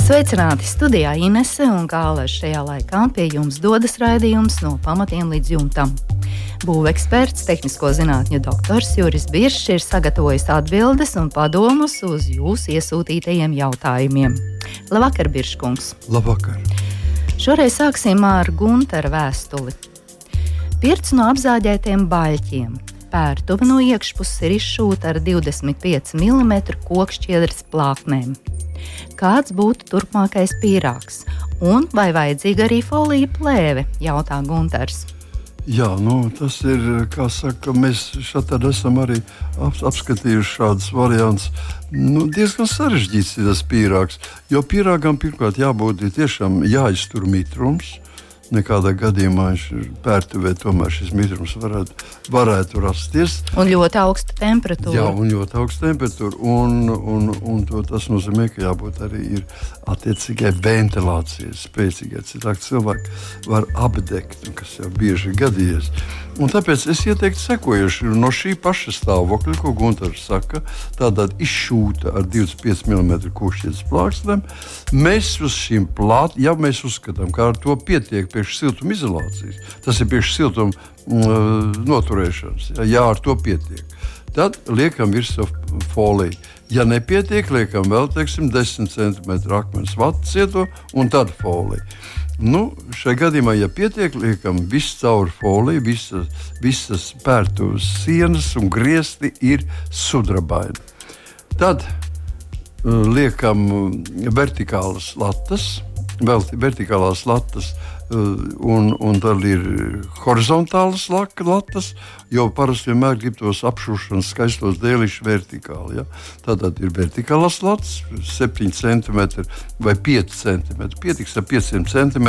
Sveicināti studijā Inese un Kālēs šajā laikā pie jums dodas raidījums no pamatiem līdz jumtam. Būveksperts, tehnisko zinātņu doktors Juris Biršs ir sagatavojis atbildes un padomus uz jūsu iesūtītajiem jautājumiem. Labvakar, Birškungs! Labvakar! Šoreiz sāksim ar Gunteru vēstuli. Pirts no apzāģētiem baļķiem. Pērtuve no iekšpuses ir izšūta ar 25 mm kokšķiedras plāknēm. Kāds būtu turpmākais pīrāgs? Un vai vajadzīga arī folija plēve? jautā Gunters. Jā, nu, tas ir, kā saka, mēs šeit esam arī ap, apskatījuši šādus variantus. Nu, diezgan sarežģīts ir tas pīrāgs, jo pīrāgam pirmkārt jābūt tiešām jāiztur mitrums nekādā gadījumā ir pērtuvē, tomēr šis mitrums varētu, varētu rasties. Un ļoti augsta temperatūra. Jā, un ļoti augsta temperatūra. Un, un, un to, tas nozīmē, ka jābūt arī attiecīgai ventilācijai, spēcīgai. Citādi cilvēki var apdegt, kas jau bieži gadījies. Un tāpēc es ieteiktu sekojuši no šī paša stāvokļa, ko Gunārs saka, tādā izšūta ar 25 mm kūšķietas plāksnēm. Mēs uz šīm plātnēm, ja mēs uzskatām, ka ar to pietiek priekš siltuma izolācijas, tas ir priekš siltuma mm, noturēšanas, ja, ja ar to pietiek, tad liekam virsū foliju. Ja nepietiek, liekam vēl teiksim, 10 cm akmens vatu cieto un tad foliju. Nu, šajā gadījumā, ja pietiek, liekam visu cauri foliju, visas, visas pērtuves sienas un griezti ir sudrabaini. Tad uh, liekam vertikālas latas, vēl vertikālās latas Eh, un, un tad ir horizontālas latas, jo parasti vienmēr grib tos apšūšanas skaistos dēlišus vertikāli. Ja? Tātad ir vertikālās latas, 7 cm vai 5 cm. Pietiks ar 5 cm.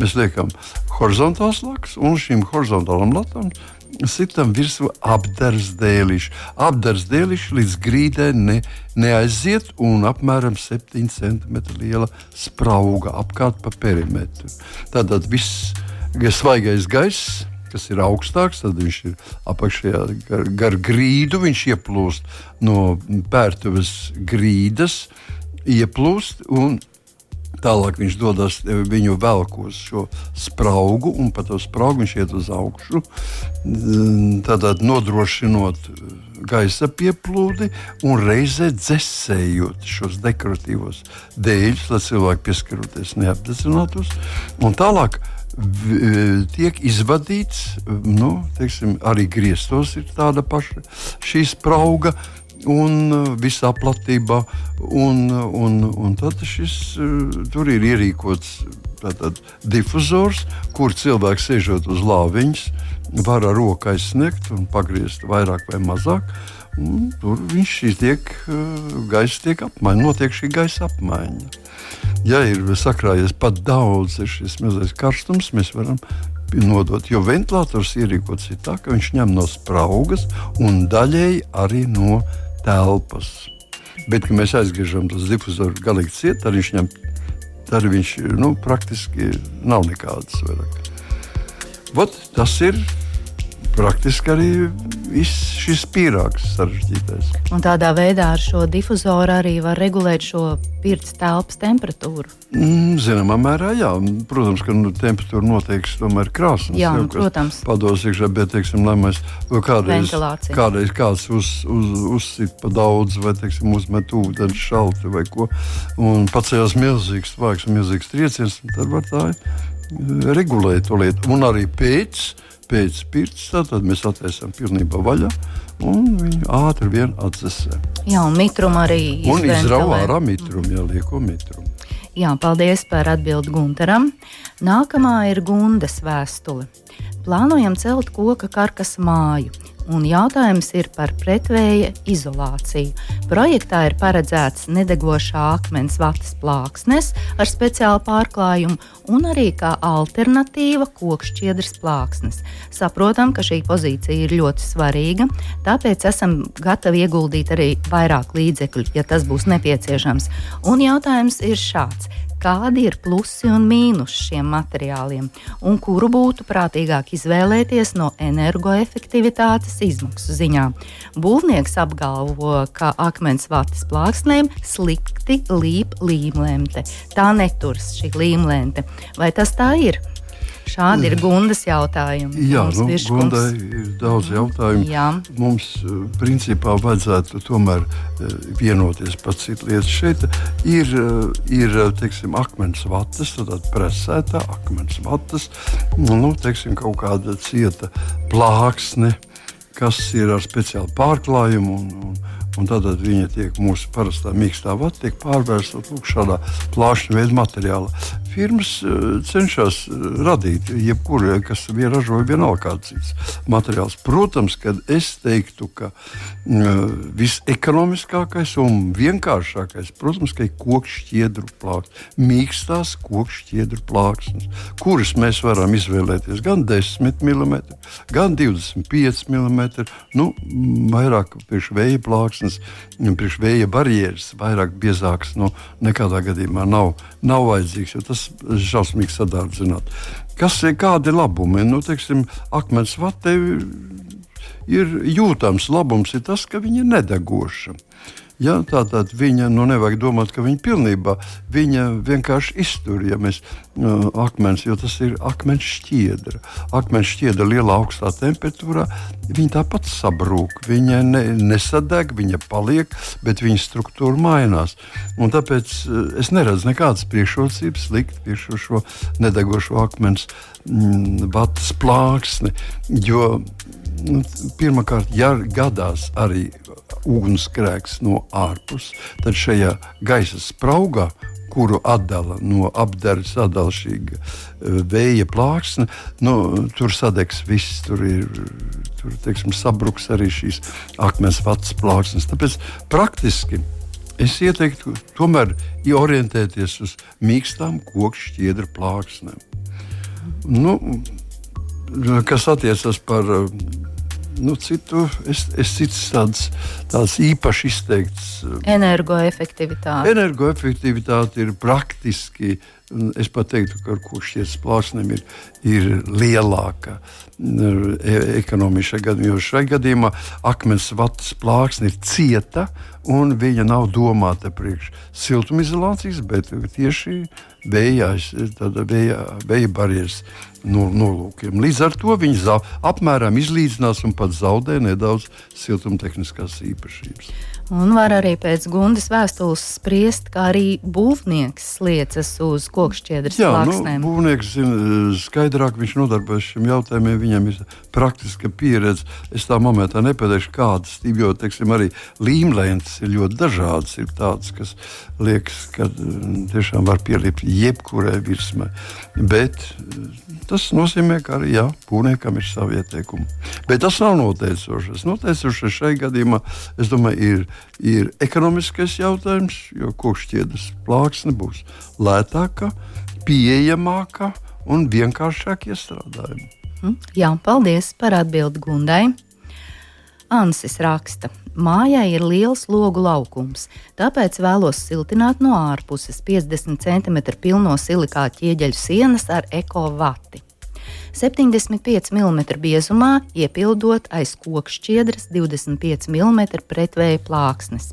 Mēs liekam horizontālas lakas, un šīm horizontālām latām sitam virsū apdars dēlišu. Apdars dēlišu līdz grīdai ne, neaiziet un apmēram 7 cm liela sprauga apkārt pa perimetru. Tātad viss svaigais gaiss. Kas ir augstāks, tad viņš ir apakšā gar, gar grīdu. Viņš ieplūst no pērtuves grīdas, ieplūst un Tālāk viņš dodas eh, viņu velkos šo spraugu, un pa to spraugu viņš iet uz augšu. Tātad nodrošinot eh, gaisa pieplūdi un reizē dzēsējot šos dekoratīvos dēļus, lai cilvēki pieskaroties neapdedzinātos. Tālāk eh, tiek izvadīts, nu, teiksim, arī griestos ir tāda paša šī sprauga un uh, visā platībā. Un, uh, un, un tad šis, uh, tur ir ierīkots tātad, difuzors, kur cilvēks sēžot uz lāviņas, var ar roku aizsniegt un pagriezt vairāk vai mazāk. Un tur viņš tiek, gaisa tiek apmaiņa, notiek šī gaisa apmaiņa. Ja ir sakrājies pat daudz, ir šis mazais karstums, mēs varam nodot. Jo ventilators ierīkots tā, ka viņš ņem no spraugas un daļēji arī no telpas. Bet, kad mēs aizgriežam tos difuzoru galīgi ciet, tad viņš, ņem, tad viņš nu, praktiski nav nekādas vairāk. Vot, tas ir praktiski arī viss šis pīrāgs sarežģītais. Un tādā veidā ar šo difuzoru arī var regulēt šo pirts telpas temperatūru. Mm, zināmā mērā, jā. Protams, ka nu, temperatūra noteiks tomēr krāsnes. Jā, jau, protams. Pados iekšā, bet, teiksim, lai mēs kādreiz, kādreiz kāds uz, uz, uzsit pa daudz vai, teiksim, uzmet ūdeni šalti vai ko, un pacējās milzīgs spēks, milzīgs trieciens, tad var tā regulēt to lietu. Un arī pēc pēc pirts, tad mēs attaisām pilnībā vaļā. Un viņi ātri vien atdzesē. Jā, un mitrumu arī un izrauj ārā mitrumu, jā, lieko mitrumu. Jā, paldies par atbildi Gunteram. Nākamā ir Gundas vēstule. Plānojam celt koka karkas māju. Un jautājums ir par pretvēja izolāciju. Projektā ir paredzēts nedegošā akmens vatas plāksnes ar speciālu pārklājumu un arī kā alternatīva kokšķiedras plāksnes. Saprotam, ka šī pozīcija ir ļoti svarīga, tāpēc esam gatavi ieguldīt arī vairāk līdzekļu, ja tas būs nepieciešams. Un jautājums ir šāds kādi ir plusi un mīnusi šiem materiāliem, un kuru būtu prātīgāk izvēlēties no energoefektivitātes izmaksu ziņā. Būvnieks apgalvo, ka akmens vatas plāksnēm slikti līp līmlente. Tā neturas šī līmlente. Vai tas tā ir? Šādi ir Gundas jautājumi. Jā, nu, Gundai ir daudz jautājumu. Jā. Mums eh, principā vajadzētu tomēr eh, vienoties par citu lietu. Šeit ir, eh, ir teiksim, akmens vatas, tad presēta akmens vatas, nu, teiksim, kaut kāda cieta plāksne, kas ir ar speciālu pārklājumu. Un, un, Un tad viņa tiek mūsu parastā mīkstā vata, tiek pārvērsta šādā plāšņa veida materiālā firmas eh, cenšas eh, radīt jebkuru, kas vien ražoja vienalga kāds cits materiāls. Protams, ka es teiktu, ka mm, visekonomiskākais un vienkāršākais, protams, ir kokšķiedru plāksnes, mīkstās kokšķiedru plāksnes, kuras mēs varam izvēlēties gan 10 mm, gan 25 mm, nu, vairāk priekš vēja plāksnes, priekš vēja barjeras, vairāk biezāks, nu, nekādā gadījumā nav, nav vajadzīgs, jo tas šausmīgi sadārdzināt. Kas ir kādi labumi? Nu, teiksim, akmens vatē ir jūtams labums, ir tas, ka viņa ir nedegoša. Ja, Tātad viņa, nu, nevajag domāt, ka viņa pilnībā viņa vienkārši iztur, ja mēs uh, akmens, jo tas ir akmens šķiedra. Akmens šķiedra lielā augstā temperatūrā, viņa tāpat sabrūk. Viņa ne, nesadeg, viņa paliek, bet viņa struktūra mainās. Un tāpēc uh, es neredzu nekādas priekšrocības likt pie šo, šo nedegošo akmens mm, vatas plāksni, jo pirmkārt, ja gadās arī ugunsgrēks no ārpuses, tad šajā gaisa spraugā kuru atdala no apgādes, atdala šī e, vēja plāksne. Nu, tur sadegs viss, tur ir tur, teiksim, sabruks arī šīs akmens vats plāksnes. Tāpēc praktiski es ieteiktu tomēr orientēties uz mīkstām koku šķiedru plāksnēm. Nu, kas attiecas par nu, citu, es, es citas tādas, tādas īpaši izteiktas. Eh, energoefektivitāte. Energoefektivitāte ir praktiski. Es pat teiktu, ka ar ko šīs plāksnēm ir, ir lielāka e, ekonomija šajā gadījumā. Jo šajā gadījumā akmens vatas plāksne ir cieta un viņa nav domāta priekš siltumizolācijas, bet tieši vējās, vēja, vēja barjeras nolūkiem. Līdz ar to viņi zau, apmēram izlīdzinās un pat zaudē nedaudz siltumtehniskās īpašības. Un var arī pēc Gundas vēstules spriest, kā arī būvnieks liecas uz kokšķiedras Jā, plāksnēm. Nu, būvnieks zina skaidrāk, viņš nodarbojas šiem jautājumiem, viņam ir praktiska pieredze. Es tā momentā nepateikšu, kādas, jo, teiksim, arī līmlēns ir ļoti dažādas. Ir tādas, kas liekas, ka mm, tiešām var pielikt jebkurai virsmai. Bet Tas nozīmē, ka arī jā, būvniekam ir savi ieteikumi. Bet tas nav noteicošais. Noteicošais šai gadījumā domāju, ir, ir ekonomiskais jautājums, jo kokšķiedas plāksne būs lētāka, pieejamāka un vienkāršāk iestrādājama. Hm? Jā, paldies par atbildi Gundai. Ansis raksta, mājai ir liels logu laukums, tāpēc vēlos siltināt no ārpuses 50 cm pilno silikāta ķieģeļu sienas ar ekovati. 75 mm biezumā iepildot aiz kokšķiedras 25 mm pretvēja plāksnes.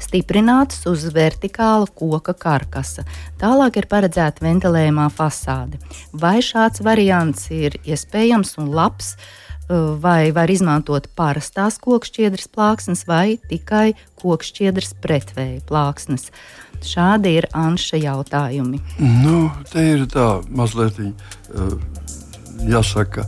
Stiprināts uz vertikāla koka karkasa. Tālāk ir paredzēta ventilējumā fasāde. Vai šāds variants ir iespējams un labs? Vai var izmantot parastās kokšķiedras plāksnes vai tikai kokšķiedras pretvēja plāksnes. Šādi ir Anša jautājumi. Nu, te ir tā mazliet, jāsaka,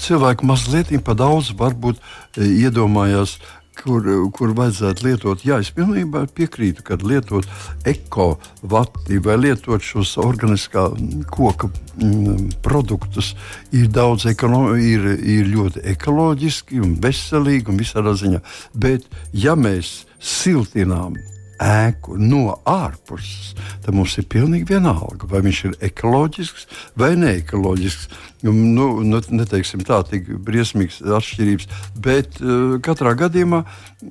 cilvēku mazliet pa daudz varbūt iedomājās kur, kur vajadzētu lietot. Jā, es pilnībā piekrītu, ka lietot ekovati vai lietot šos organiskā koka mm, produktus ir daudz ir, ir ļoti ekoloģiski un veselīgi un visādā ziņā. Bet ja mēs siltinām ēku no ārpuses, tad mums ir pilnīgi vienalga, vai viņš ir ekoloģisks vai neekoloģisks. Nu, nu, neteiksim tā, tik briesmīgas atšķirības, bet uh, katrā gadījumā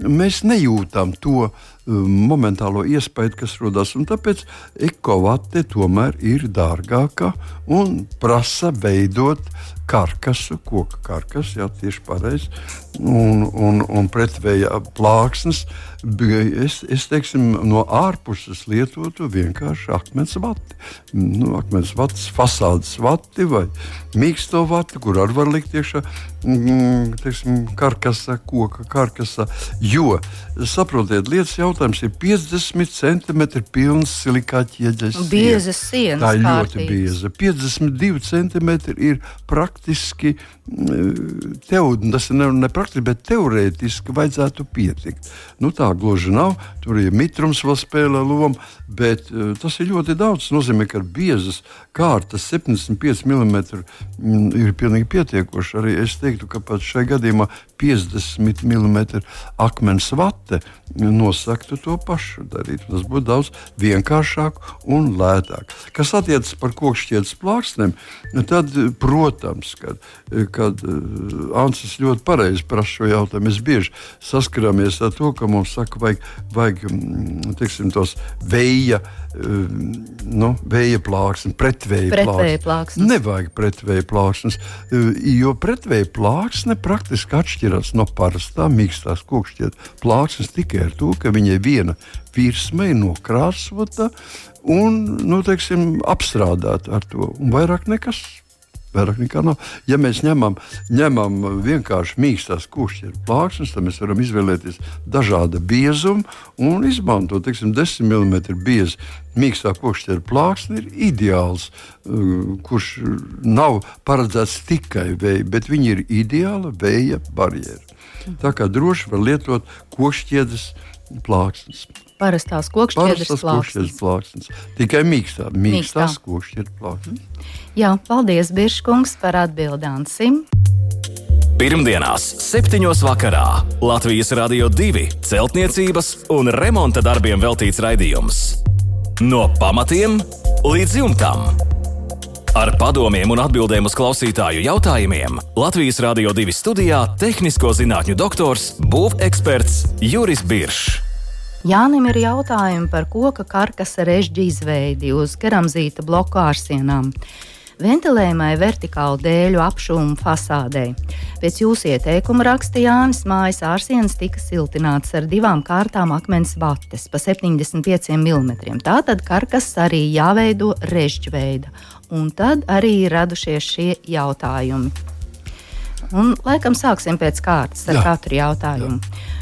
mēs nejūtam to uh, momentālo iespēju, kas rodas. Tāpēc ekovate tomēr ir dārgāka un prasa veidot karkasu, koka karkasu, jā, tieši pareizi, un, un, un pretvēja plāksnes. Es, es teiksim, no ārpuses lietotu vienkārši akmens vati. Nu, akmens vats, fasādes vati vai mīksto vati, kur arī var likt iekšā mm, karkasa, koka karkasa. Jo, saprotiet, lietas jautājums ir 50 centimetri pilns silikāta ieģeļas. Bieza sienas. Tā ir ļoti bieza. 52 centimetri ir praktiski tev, tas ir ne, ne praktiski, bet teorētiski vajadzētu pietikt. Nu, tā gluži nav. Tur ir mitrums vēl spēlē lomu, bet uh, tas ir ļoti daudz. Tas nozīmē, ka biezas kārtas 75 mm ir pilnīgi pietiekoši. Arī es teiktu, ka pat šajā gadījumā 50 mm akmens vate nosaktu to pašu darīt. Tas būtu daudz vienkāršāk un lētāk. Kas attiecas par kokšķietas plāksnēm, tad, protams, kad, kad uh, Ansis ļoti pareizi prasa šo jautājumu, mēs bieži saskaramies ar to, ka mums saka, vajag, vajag mm, teiksim, tos vēja nu, vēja plāksnes, pretvēja, pretvēja plāksnes. Nevajag pretvēja plāksnes, jo pretvēja plāksne praktiski atšķiras no parastā mīkstās kokšķietas plāksnes tikai ar to, ka viņai viena virsma ir nokrāsota un nu, teiksim, apstrādāta ar to, un vairāk nekas. Vairāk nekā nav. Ja mēs ņemam, ņemam vienkārši mīkstās kušķieru plāksnes, tad mēs varam izvēlēties dažādu biezumu un izmantot, teiksim, 10 mm biezu mīkstā kušķieru plāksne ir ideāls, uh, kurš nav paredzēts tikai vēja, bet viņi ir ideāla vēja barjera. Tā kā droši var lietot košķiedes plāksnes. Parastās kokšķiedes plāksnes. plāksnes. Tikai mīkstā, mīkstās kokšķiedes plāksnes. Jā, paldies, Biržkungs, par atbildānsim. Pirmdienās, 7. vakarā Latvijas Rādio 2 celtniecības un remonta darbiem veltīts raidījums. No pamatiem līdz jumtam. Ar padomiem un atbildēm uz klausītāju jautājumiem Latvijas Rādio 2 studijā - tehnisko zinātņu doktors, būveksperts Juris Biršs. Jānim ir jautājumi par koka karkasa režģi izveidi uz keramzīta bloku ārsienām. Ventilējumai vertikālu dēļu apšūmu fasādē. Pēc jūsu ieteikuma raksta Jānis, mājas ārsienas tika siltināts ar divām kārtām akmens vates pa 75 mm. Tātad karkas arī jāveido režģveida, un tad arī ir radušies šie jautājumi. Un, laikam sāksim pēc kārtas ar Jā. katru jautājumu. Jā.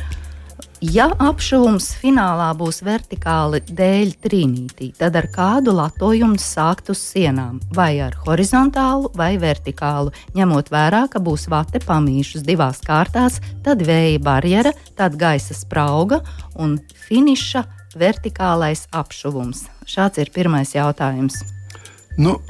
Ja apšūms finālā būs vertikāli dēļ trīnītī, tad ar kādu latojumu sākt uz sienām, vai ar horizontālu vai vertikālu, ņemot vērā, ka būs vate pamīšus divās kārtās, tad vēja barjera, tad gaisa sprauga un finiša vertikālais apšuvums. Šāds ir pirmais jautājums. Nu.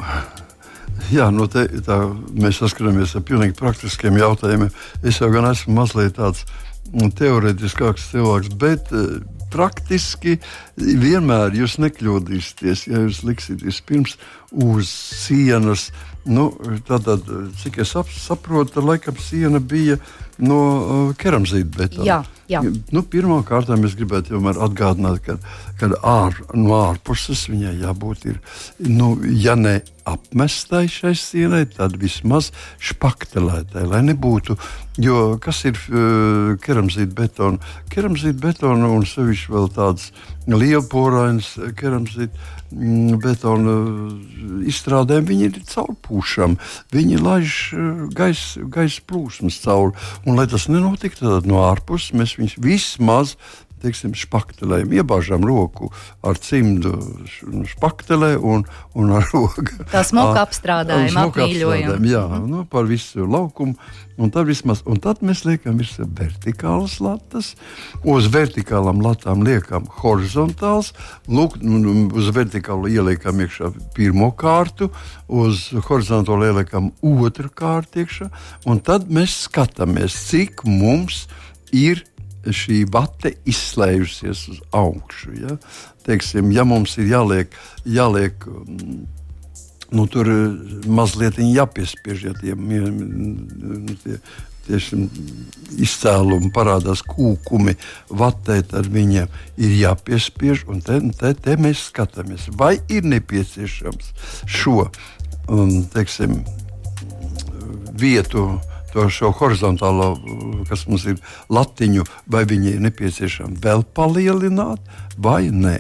Jā, no te, tā, mēs saskaramies ar pilnīgi praktiskiem jautājumiem. Es jau gan esmu mazliet tāds teorētiskāks cilvēks, bet uh, praktiski vienmēr jūs nekļūdīsieties, ja jūs liksieties pirms uz sienas. Nu, tātad, cik es saprotu, laikam siena bija no uh, keramzīta betona. Jā, jā. Nu, Pirmkārt, es gribētu atgādināt, ka, ka ār, no ārpuses viņai jābūt ir, nu, ja ne apmestai šai sienai, tad vismaz špaktelētai, lai nebūtu. Jo kas ir uh, keramzīta betona? Keramzīta betona un sevišķi vēl tāds lielporains keramzīta betona izstrādēm, viņi ir caurpūšami. Viņi laiž gaisa gais plūsmas cauri. Un, lai tas nenotiktu, no ārpuses mēs viņus vismaz teiksim, špaktelēm. Iebāžam roku ar cimdu špaktelē un, un ar roku. Tā smuka apstrādājuma, apmīļojuma. Jā, nu, par visu laukumu. Un tad, vismaz, un tad mēs liekam virsū vertikālas latas, uz vertikālām latām liekam horizontāls, lūk, nu, nu, uz vertikālu ieliekam iekšā pirmo kārtu, uz horizontālu ieliekam otru kārtu iekšā, un tad mēs skatāmies, cik mums ir šī vate izslēgusies uz augšu. Ja? Teiksim, ja mums ir jāliek, jāliek nu, tur eh, mazliet jāpiespiež, ja tie, tie, tieši izcēlumi parādās kūkumi, vatē, tad viņiem ir jāpiespiež. Te, te, te mēs skatāmies, vai ir nepieciešams šo um, teiksim, vietu. To šo horizontālo, kas mums ir latiņu, vai viņi ir nepieciešami vēl palielināt, vai nē.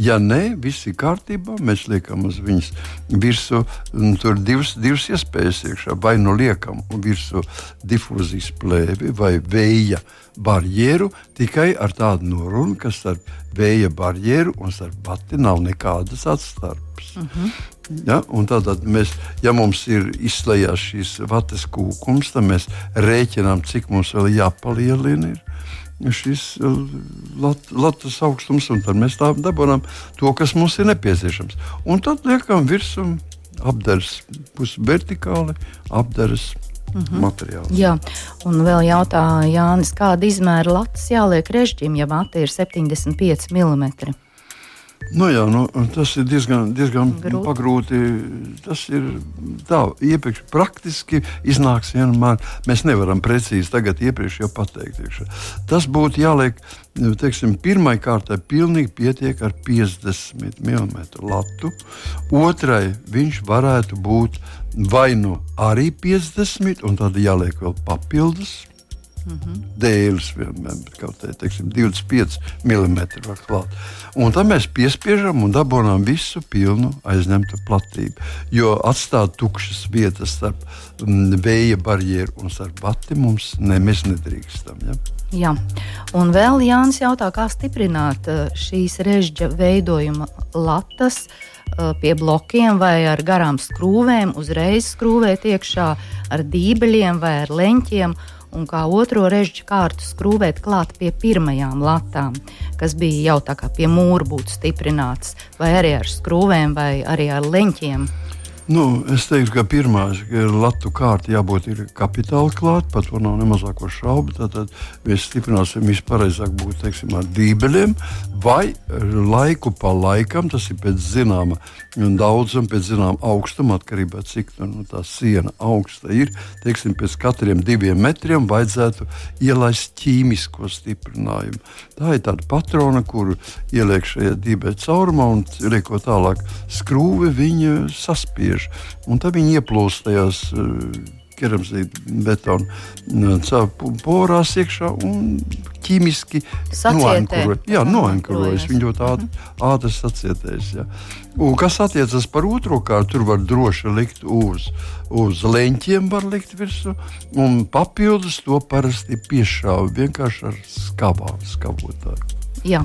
Ja nē, viss ir kārtībā, mēs liekam uz viņas virsmu. Tur ir divas, divas iespējas iekšā. Vai nu liekam virsmu difūzijas plēvi vai vēja barjeru, tikai ar tādu norunu, ka starp vēja barjeru un starp bati nav nekādas atstarpes. Uh mhm. -huh. Ja, tātad mēs, ja mums ir izslēgts šīs vatas kūkums, tad mēs rēķinām, cik mums vēl jāpalielina. Ir šis uh, lat, latvijas augstums, un tad mēs tā dabūjām to, kas mums ir nepieciešams. Un tad liekam virsū apdars pusi vertikāli, apdars Mm -hmm. materiāls. Jā, un vēl jautā Jānis, kāda izmēra latas jāliek režģim, ja mate ir 75 mm? Nu, jā, nu, tas ir diezgan, diezgan grūti. pagrūti. Tas ir tā, iepriekš praktiski iznāks vienmēr. Mēs nevaram precīzi tagad iepriekš jau pateikt. Iekšā. Tas būtu jāliek, teiksim, pirmai kārtai pilnīgi pietiek ar 50 mm latu. Otrai viņš varētu būt vai nu arī 50, un tad jāliek vēl papildus Mm -hmm. Dēļus vienmēr, kaut kā teiksim, 25 mm. Un tad mēs piespiežam un dabūjām visu pilnu aizņemtu platību. Jo atstāt tukšas vietas starp mm, vēja barjeru un starp bati mums ne, mēs nedrīkstam. Ja? Jā. Un vēl Jānis jautā, kā stiprināt eh, šīs režģa veidojuma latas eh, pie blokiem vai ar garām skrūvēm, uzreiz skrūvēt iekšā ar dībeļiem vai ar leņķiem un kā otro režģu kārtu skrūvēt klāt pie pirmajām latām, kas bija jau tā kā pie mūra būtu stiprināts, vai arī ar skrūvēm, vai arī ar leņķiem. Nu, es teiktu, ka pirmā ir latu kārta jābūt kapitāli klāta, par to nav ne mazāko šaubu. Tad mēs stiprināsim vispareizāk būt teiksim, ar dībeļiem, vai laiku pa laikam, tas ir pēc zināma daudzuma, pēc zināma augstuma, atkarībā no cik nu, tā siena augsta ir. Teiksim, pēc katriem diviem metriem vajadzētu ielaist ķīmisko stiprinājumu. Tā ir tāda patrona, kuru ieliek šajā dībeļa caurumā un liekot tālāk skrūvi, viņa saspiež bieži. Un tad viņi ieplūst tajās uh, keramzīta betona uh, porās iekšā un ķīmiski noankurojas. Jā, noankurojas. Viņi ļoti ātri, ātri sacietēs. Jā. Un kas attiecas par otro kārtu, tur var droši likt uz, uz leņķiem, var likt virsū, un papildus to parasti piešāva vienkārši ar skavām, skavotāju. Jā,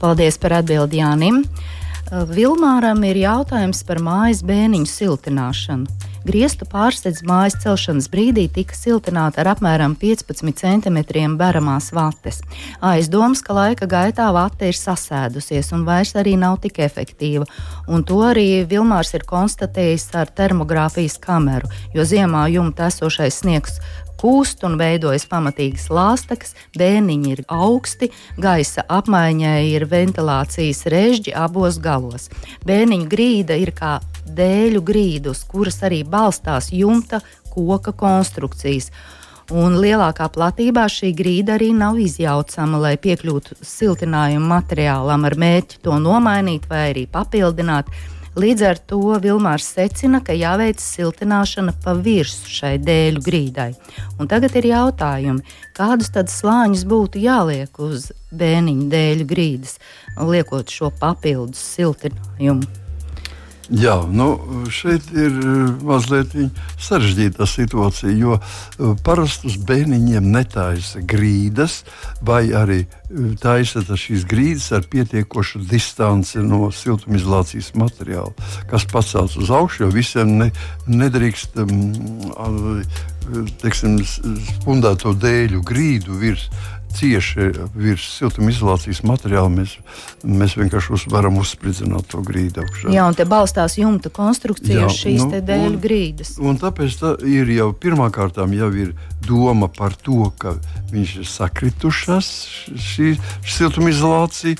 paldies par atbildi Jānim. Eh, Vilmāram ir jautājums par mājas bēniņu siltināšanu. Griestu pārsteidz mājas celšanas brīdī tika siltināta ar apmēram 15 cm baramās vates. Aizdoms, ka laika gaitā vate ir sasēdusies un vairs arī nav tik efektīva, un to arī Vilmārs ir konstatējis ar termogrāfijas kameru, jo ziemā jumta esošais sniegs kūst un veidojas pamatīgas lāstekas, bēniņi ir augsti, gaisa apmaiņai ir ventilācijas režģi abos galos. Bēniņu grīda ir kā dēļu grīda, uz kuras arī balstās jumta koka konstrukcijas. Un lielākā platībā šī grīda arī nav izjaucama, lai piekļūtu siltinājumu materiālam ar mērķi to nomainīt vai arī papildināt. Līdz ar to Vilmārs secina, ka jāveic siltināšana pa virsmu šai dēļu grīdai. Un tagad ir jautājumi, kādus tad slāņus būtu jāliek uz bēniņu dēļu grīdas, liekot šo papildus siltinājumu. Jā, nu, šeit ir eh, mazliet sarežģīta situācija, jo eh, parasti uz bērniņiem netaisa grīdas, vai arī eh, taisa šīs grīdas ar pietiekošu distanci no siltumizolācijas materiāla, kas pacels uz augšu, jo visiem ne, nedrīkst um, teiksim, spundēto dēļu grīdu virs cieši virs siltumizolācijas materiāla, mēs, mēs vienkārši varam uzspridzināt to grīdu augšā. Jā, un te balstās jumta konstrukcija uz šīs nu, dēļu un, grīdas. Un tāpēc tā ir jau pirmā kārtām jau ir doma par to, ka viņš ir sakritušas, šī siltumizolācija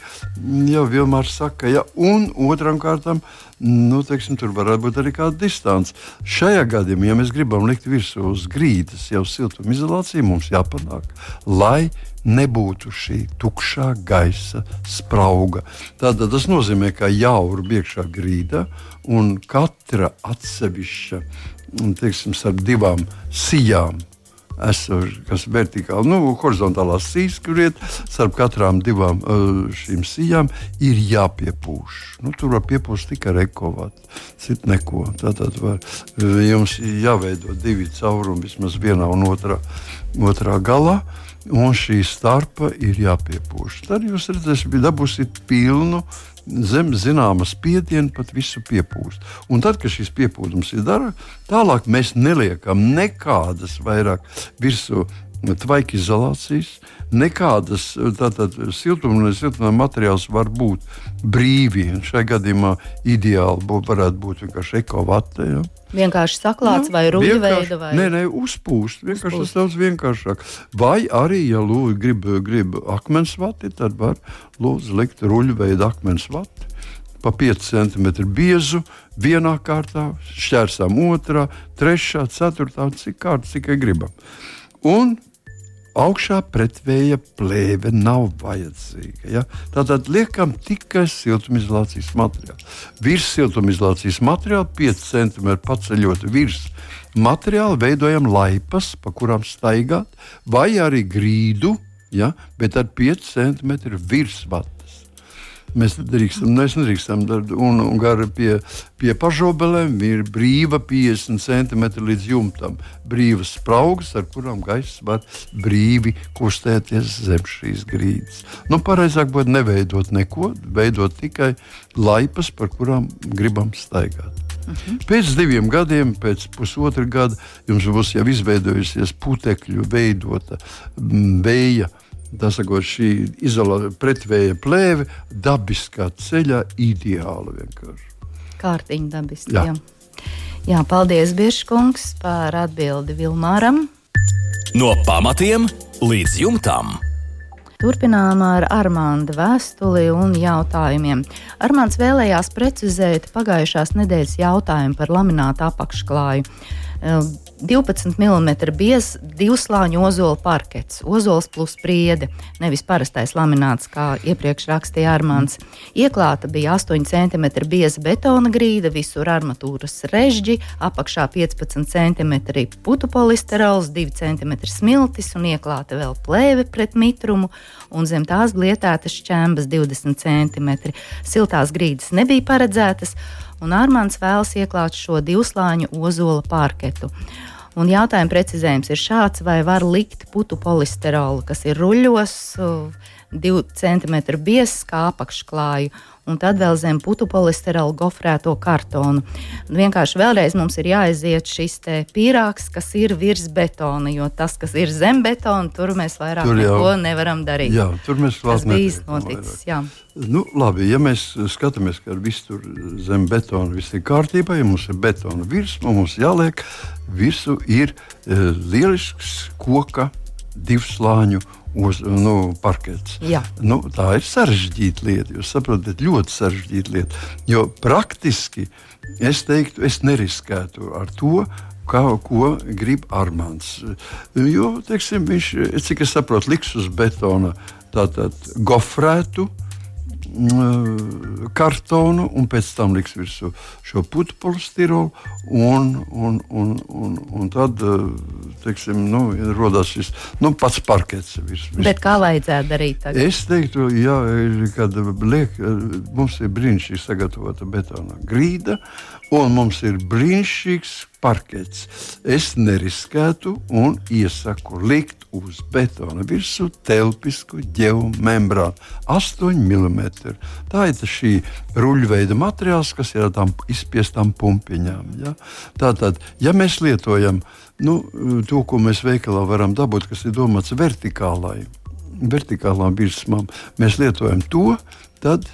jau vienmēr saka, ja, un otram kārtām nu, teiksim, tur varētu būt arī kāda distance. Šajā gadījumā, ja mēs gribam likt virsū uz grīdas jau siltumizolāciju, mums jāpanāk, lai nebūtu šī tukšā gaisa sprauga. Tātad tas nozīmē, ka jaura iekšā grīda un katra atsevišķa, teiksim, starp divām sijām esoši, kas ir vertikāli, nu, horizontālās sijas, kur iet starp katrām divām šīm sijām, ir jāpiepūš. Nu, tur var piepūst tikai rekovāti, citu neko. Tātad var, jums jāveido divi caurumi vismaz vienā un otrā, otrā galā. Un šī starpa ir jāpiepūš. Tad jūs redzēsiet, dabūsiet pilnu uh, zem zināma spiediena pat visu piepūst. Un tad, kad šis piepūdums ir dara, tālāk mēs neliekam nekādas vairāk virsū tvaika izolācijas, nekādas siltuma, siltuma materiāls var būt brīvi. Šajā gadījumā ideāli būt, varētu būt vienkārši ekovate. Ja? Vienkārši saklāts nu, vai ruļveida vai nē, nē, uzpūst. Vienkārši uzpūst. tas daudz vienkāršāk. Vai arī, ja lūdzu grib, grib akmens vati, tad var lūdzu likt ruļveida akmens vati. Pa 5 cm biezu, vienā kārtā, šķērsām otrā, trešā, ceturtā, cik kārtas tikai gribam. Un augšā pretvēja plēve nav vajadzīga. Ja? Tātad liekam tikai siltumizolācijas materiālu. Virs siltumizolācijas materiāla 5 cm paceļot virs materiāla, veidojam laipas, pa kurām staigāt, vai arī grīdu, ja? bet ar 5 cm virsvatu. Mēs drīkstam, mēs nedrīkstam, un, un gar pie, pie pašobelēm ir brīva 50 cm līdz jumtam. Brīvas spraugas, ar kurām gaiss var brīvi kustēties zem šīs grīdas. Nu, pareizāk būtu neveidot neko, veidot tikai laipas, par kurām gribam staigāt. Mhm. Pēc diviem gadiem, pēc pusotra gada, jums būs jau izveidojusies putekļu veidota vēja tā sakot, šī izolēta pretvēja plēve dabiskā ceļā ideāli vienkārši. Kārtiņa dabiski. Jā. Jā. jā, paldies, Biržkungs, par atbildi Vilmāram. No pamatiem līdz jumtam. Turpinām ar Armānda vēstuli un jautājumiem. Armāns vēlējās precizēt pagājušās nedēļas jautājumu par laminātu apakšklāju. 12 mm biezs divslāņu ozola parkets, ozols plus priede, nevis parastais lamināts, kā iepriekš rakstīja Armāns. Ieklāta bija 8 cm bieza betona grīda, visur armatūras režģi, apakšā 15 cm putu polisterols, 2 cm smiltis un ieklāta vēl plēve pret mitrumu, un zem tās glietētas šķembas 20 cm. Siltās grīdas nebija paredzētas un Armāns vēlas ieklāt šo divslāņu ozola pārketu. Un jautājuma precizējums ir šāds, vai var likt putu polisterolu, kas ir ruļļos, divu centimetru biezs kā apakšklāju, un tad vēl zem putu polisterola gofrēto kartonu. Un vienkārši vēlreiz mums ir jāaiziet šis pīrāgs, kas ir virs betona, jo tas, kas ir zem betona, tur mēs vairāk tur jau, neko nevaram darīt. Jā, tur mēs vēl neesam noticis. Nu, labi, ja mēs skatāmies, ka viss tur zem betona viss ir kārtībā, ja mums ir betona virsma, mums jāliek visu ir uh, lielisks koka divslāņu uz nu, parkets. Jā. Nu, tā ir sarežģīta lieta. Jūs saprotat, ļoti sarežģīta lieta. Jo praktiski es teiktu, es neriskētu ar to. Kā, ko grib Armāns? Jo, teiksim, viņš, cik es saprotu, liks uz betona tātad gofrētu mm, kartonu, un pēc tam liks virsū šo putu polistirolu, un, un, un, un, un tad, teiksim, nu, rodas šis nu, pats parkets. Virs, virs. Bet kā vajadzētu darīt tagad? Es teiktu, jā, kad liek, mums ir brīnišķīgi sagatavota betona grīda, un mums ir brīnišķīgs parkets. Es neriskētu un iesaku likt uz betona virsmu telpisku geomembrānu 8 mm. Tā ir šī ruļveida materiāls, kas ir ar tām izspiestām pumpiņām. Ja? Tātad, ja mēs lietojam nu, to, ko mēs veikalā varam dabūt, kas ir domāts vertikālai, vertikālām virsmām, mēs lietojam to, tad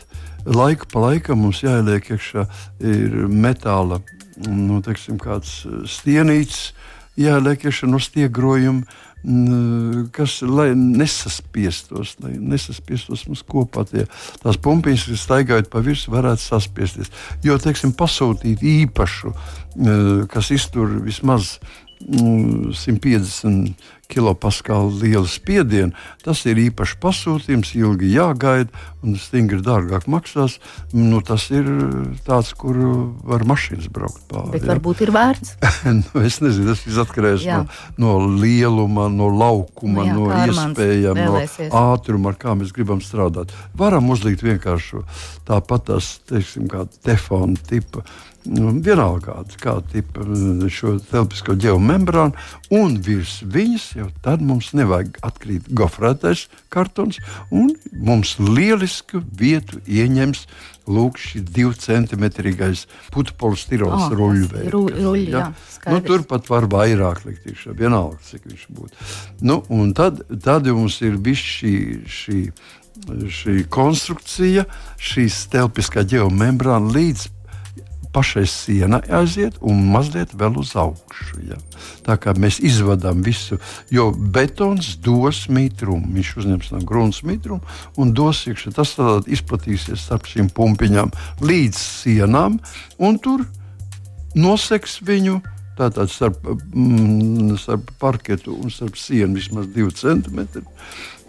laiku pa laikam mums jāieliek iekšā metāla nu, teiksim, stienīts, jāieliek iekšā no stiegrojuma. Kas lai nesaspiestos, lai nesaspiestos mums kopā tie, tās pumpiņas, kas staigājot pa virsmu, varētu saspiesties. Jo, teiksim, pasūtīt īpašu, kas iztur vismaz 150 kilopaskālu lielu spiedienu. Tas ir īpašs pasūtījums, ilgi jāgaida un stingri dārgāk maksās. Nu, tas ir tāds, kur var mašīnas braukt pāri. Bet jā. varbūt ir vērts. nu, es nezinu, tas viss atkarīgs no, no lieluma, no laukuma, nu, jā, no iespējām, no ātruma, ar kā mēs gribam strādāt. Varam uzlikt vienkārši tāpat tās, teiksim, kā tefona tipa nu, vienalga kāda tipa mm, šo telpisko geomembrānu, un virs viņas jau tad mums nevajag atkrīt gofrētais kartons, un mums lielisku vietu ieņems lūk, šis divu centimetrīgais putekļu stirols oh, ruļveids. Ru, ruļ, ja? nu, tur pat var vairāk likt, iekšā, vienalga, cik viņš būtu. Nu, tad, tad mums ir viss šī. šī Šī konstrukcija, šī telpiskā geomembrāna līdz pašai sienai aiziet un mazliet vēl uz augšu. Ja. Tā kā mēs izvadām visu, jo betons dos mitrumu. Viņš uzņems no grunts mitrumu un dos iekšā. Tas izplatīsies starp šīm pumpiņām līdz sienām, un tur noseks viņu. Tātad starp, mm, starp parketu un starp sienu vismaz 2 cm.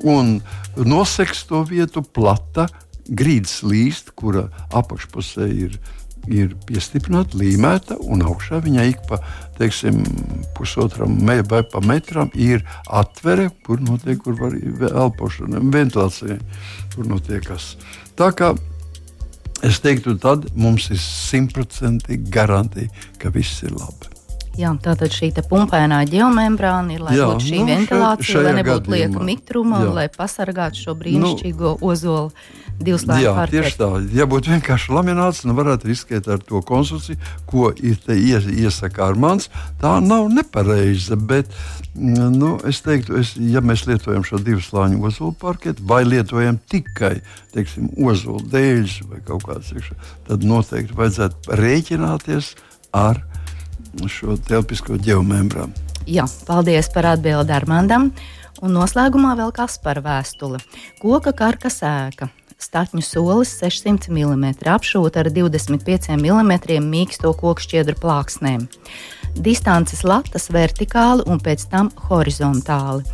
Un noseks to vietu plata grīdas līst, kura apakšpusē ir ir piestiprināta, līmēta, un augšā viņai ik pa teiksim, pusotram vai pa metram ir atvere, kur notiek kur var elpošana, ventilācija, kur notiekas. Tā kā es teiktu, tad mums ir simtprocentīgi garantija, ka viss ir labi. Jā, tātad šī pumpainā geomembrāna ir, lai jā, būtu šī nu, ventilācija, lai nebūtu lieka mitruma, jā. lai pasargātu šo brīnišķīgo nu, ozolu Jā, parketu. tieši tā. Ja būtu vienkārši lamināts, nu varētu riskēt ar to konstrukciju, ko ies, iesaka Armāns. Tā nav nepareiza, bet nu, es teiktu, es, ja mēs lietojam šo divu slāņu ozolu parketu vai lietojam tikai teiksim, ozolu dēļus vai kaut kādas iekšā, tad noteikti vajadzētu rēķināties ar šo telpisko geomembrānu. Jā, paldies par atbildi Armandam. Un noslēgumā vēl kas par vēstuli. Koka karkas ēka statņu solis 600 mm, apšūta ar 25 mm mīksto koku šķiedru plāksnēm. Distances latas vertikāli un pēc tam horizontāli.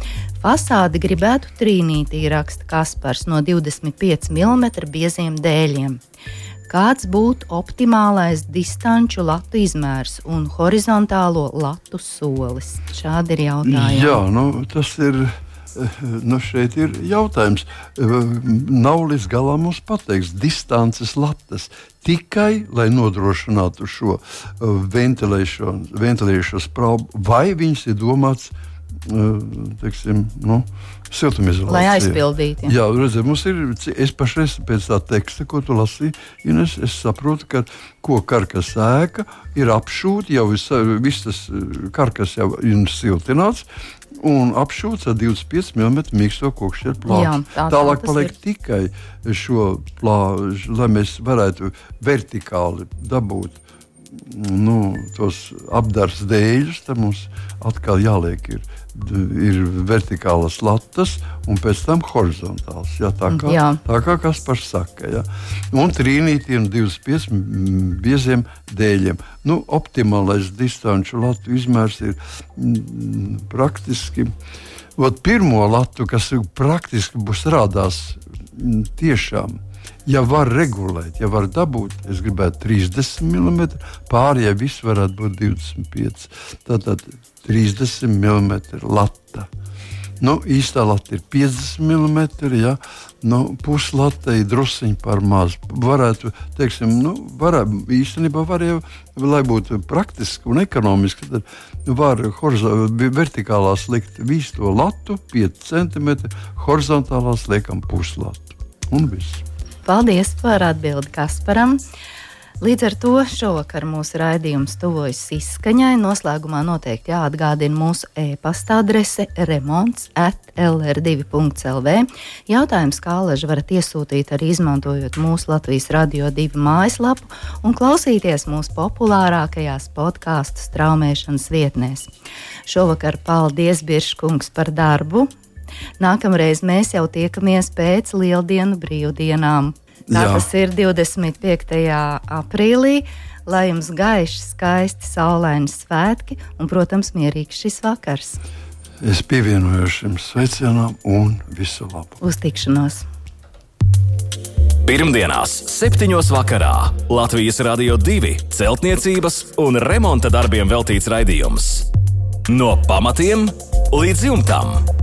Fasādi gribētu trīnītī, raksta Kaspars, no 25 mm bieziem dēļiem. Kāds būtu optimālais distanču latu izmērs un horizontālo latu solis? Šādi ir jautājumi. Jā, nu, tas ir nu šeit ir jautājums. Nav līdz galam mums pateikts, distances latas tikai lai nodrošinātu šo ventilēšanas prāvu, vai viņas ir domāts teiksim, nu, siltumizolācija. Lai aizpildītu. Jā, jā redziet, mums ir. Es pašreiz pēc tā teksta, ko tu lasīji, Ines, es saprotu, ka ko karkas ēka ir apšūta, jau viss tas karkas jau ir siltināts un apšūts ar 25 mm mīksto kokšķieru plānu. Tā, Tālāk paliek ir. tikai šo plānu, lai mēs varētu vertikāli dabūt nu, tos apgādājus dēļus, tad mums atkal jāliek ir, ir vertikālas latas un pēc tam horizontāls. Jā, tā kā, jā. tā kā kas par saka. Jā. Un trīnītiem 25 bieziem dēļiem. Nu, optimālais distanču latu izmērs ir mm, praktiski. Ot, pirmo latu, kas praktiski būs rādās mm, tiešām ja var regulēt, ja var dabūt, es gribētu 30 mm, pārējie viss varētu būt 25. Tātad 30 mm lata. Nu, īstā lata ir 50 mm, ja nu, puslata ir druskuļi par maz. Varētu, teiksim, nu, varētu, īstenībā var jau, lai būtu praktiski un ekonomiski, tad var vertikālā likt visu to latu, 5 cm, horizontālā liekam puslatu. Un viss. Paldies par atbildi Kasparam. Līdz ar to šovakar mūsu raidījums tuvojas izskaņai. Noslēgumā noteikti jāatgādina mūsu e-pasta adrese remonds at lr2.lv. Jautājums, kā alaži varat iesūtīt arī izmantojot mūsu Latvijas radio divu mājaslapu un klausīties mūsu populārākajās podkāstu straumēšanas vietnēs. Šovakar paldies Birškungs par darbu, Nākamreiz mēs jau tiekamies pēc lieldienu brīvdienām. Tā Jā. tas ir 25. aprīlī. Lai jums gaiši, skaisti, saulaini svētki un, protams, mierīgs šis vakars. Es pievienojos šim sveicienam un visu labu. Uz tikšanos! Pirmdienās, 7. vakarā Latvijas Rādio 2 celtniecības un remonta darbiem veltīts raidījums. No pamatiem līdz jumtam!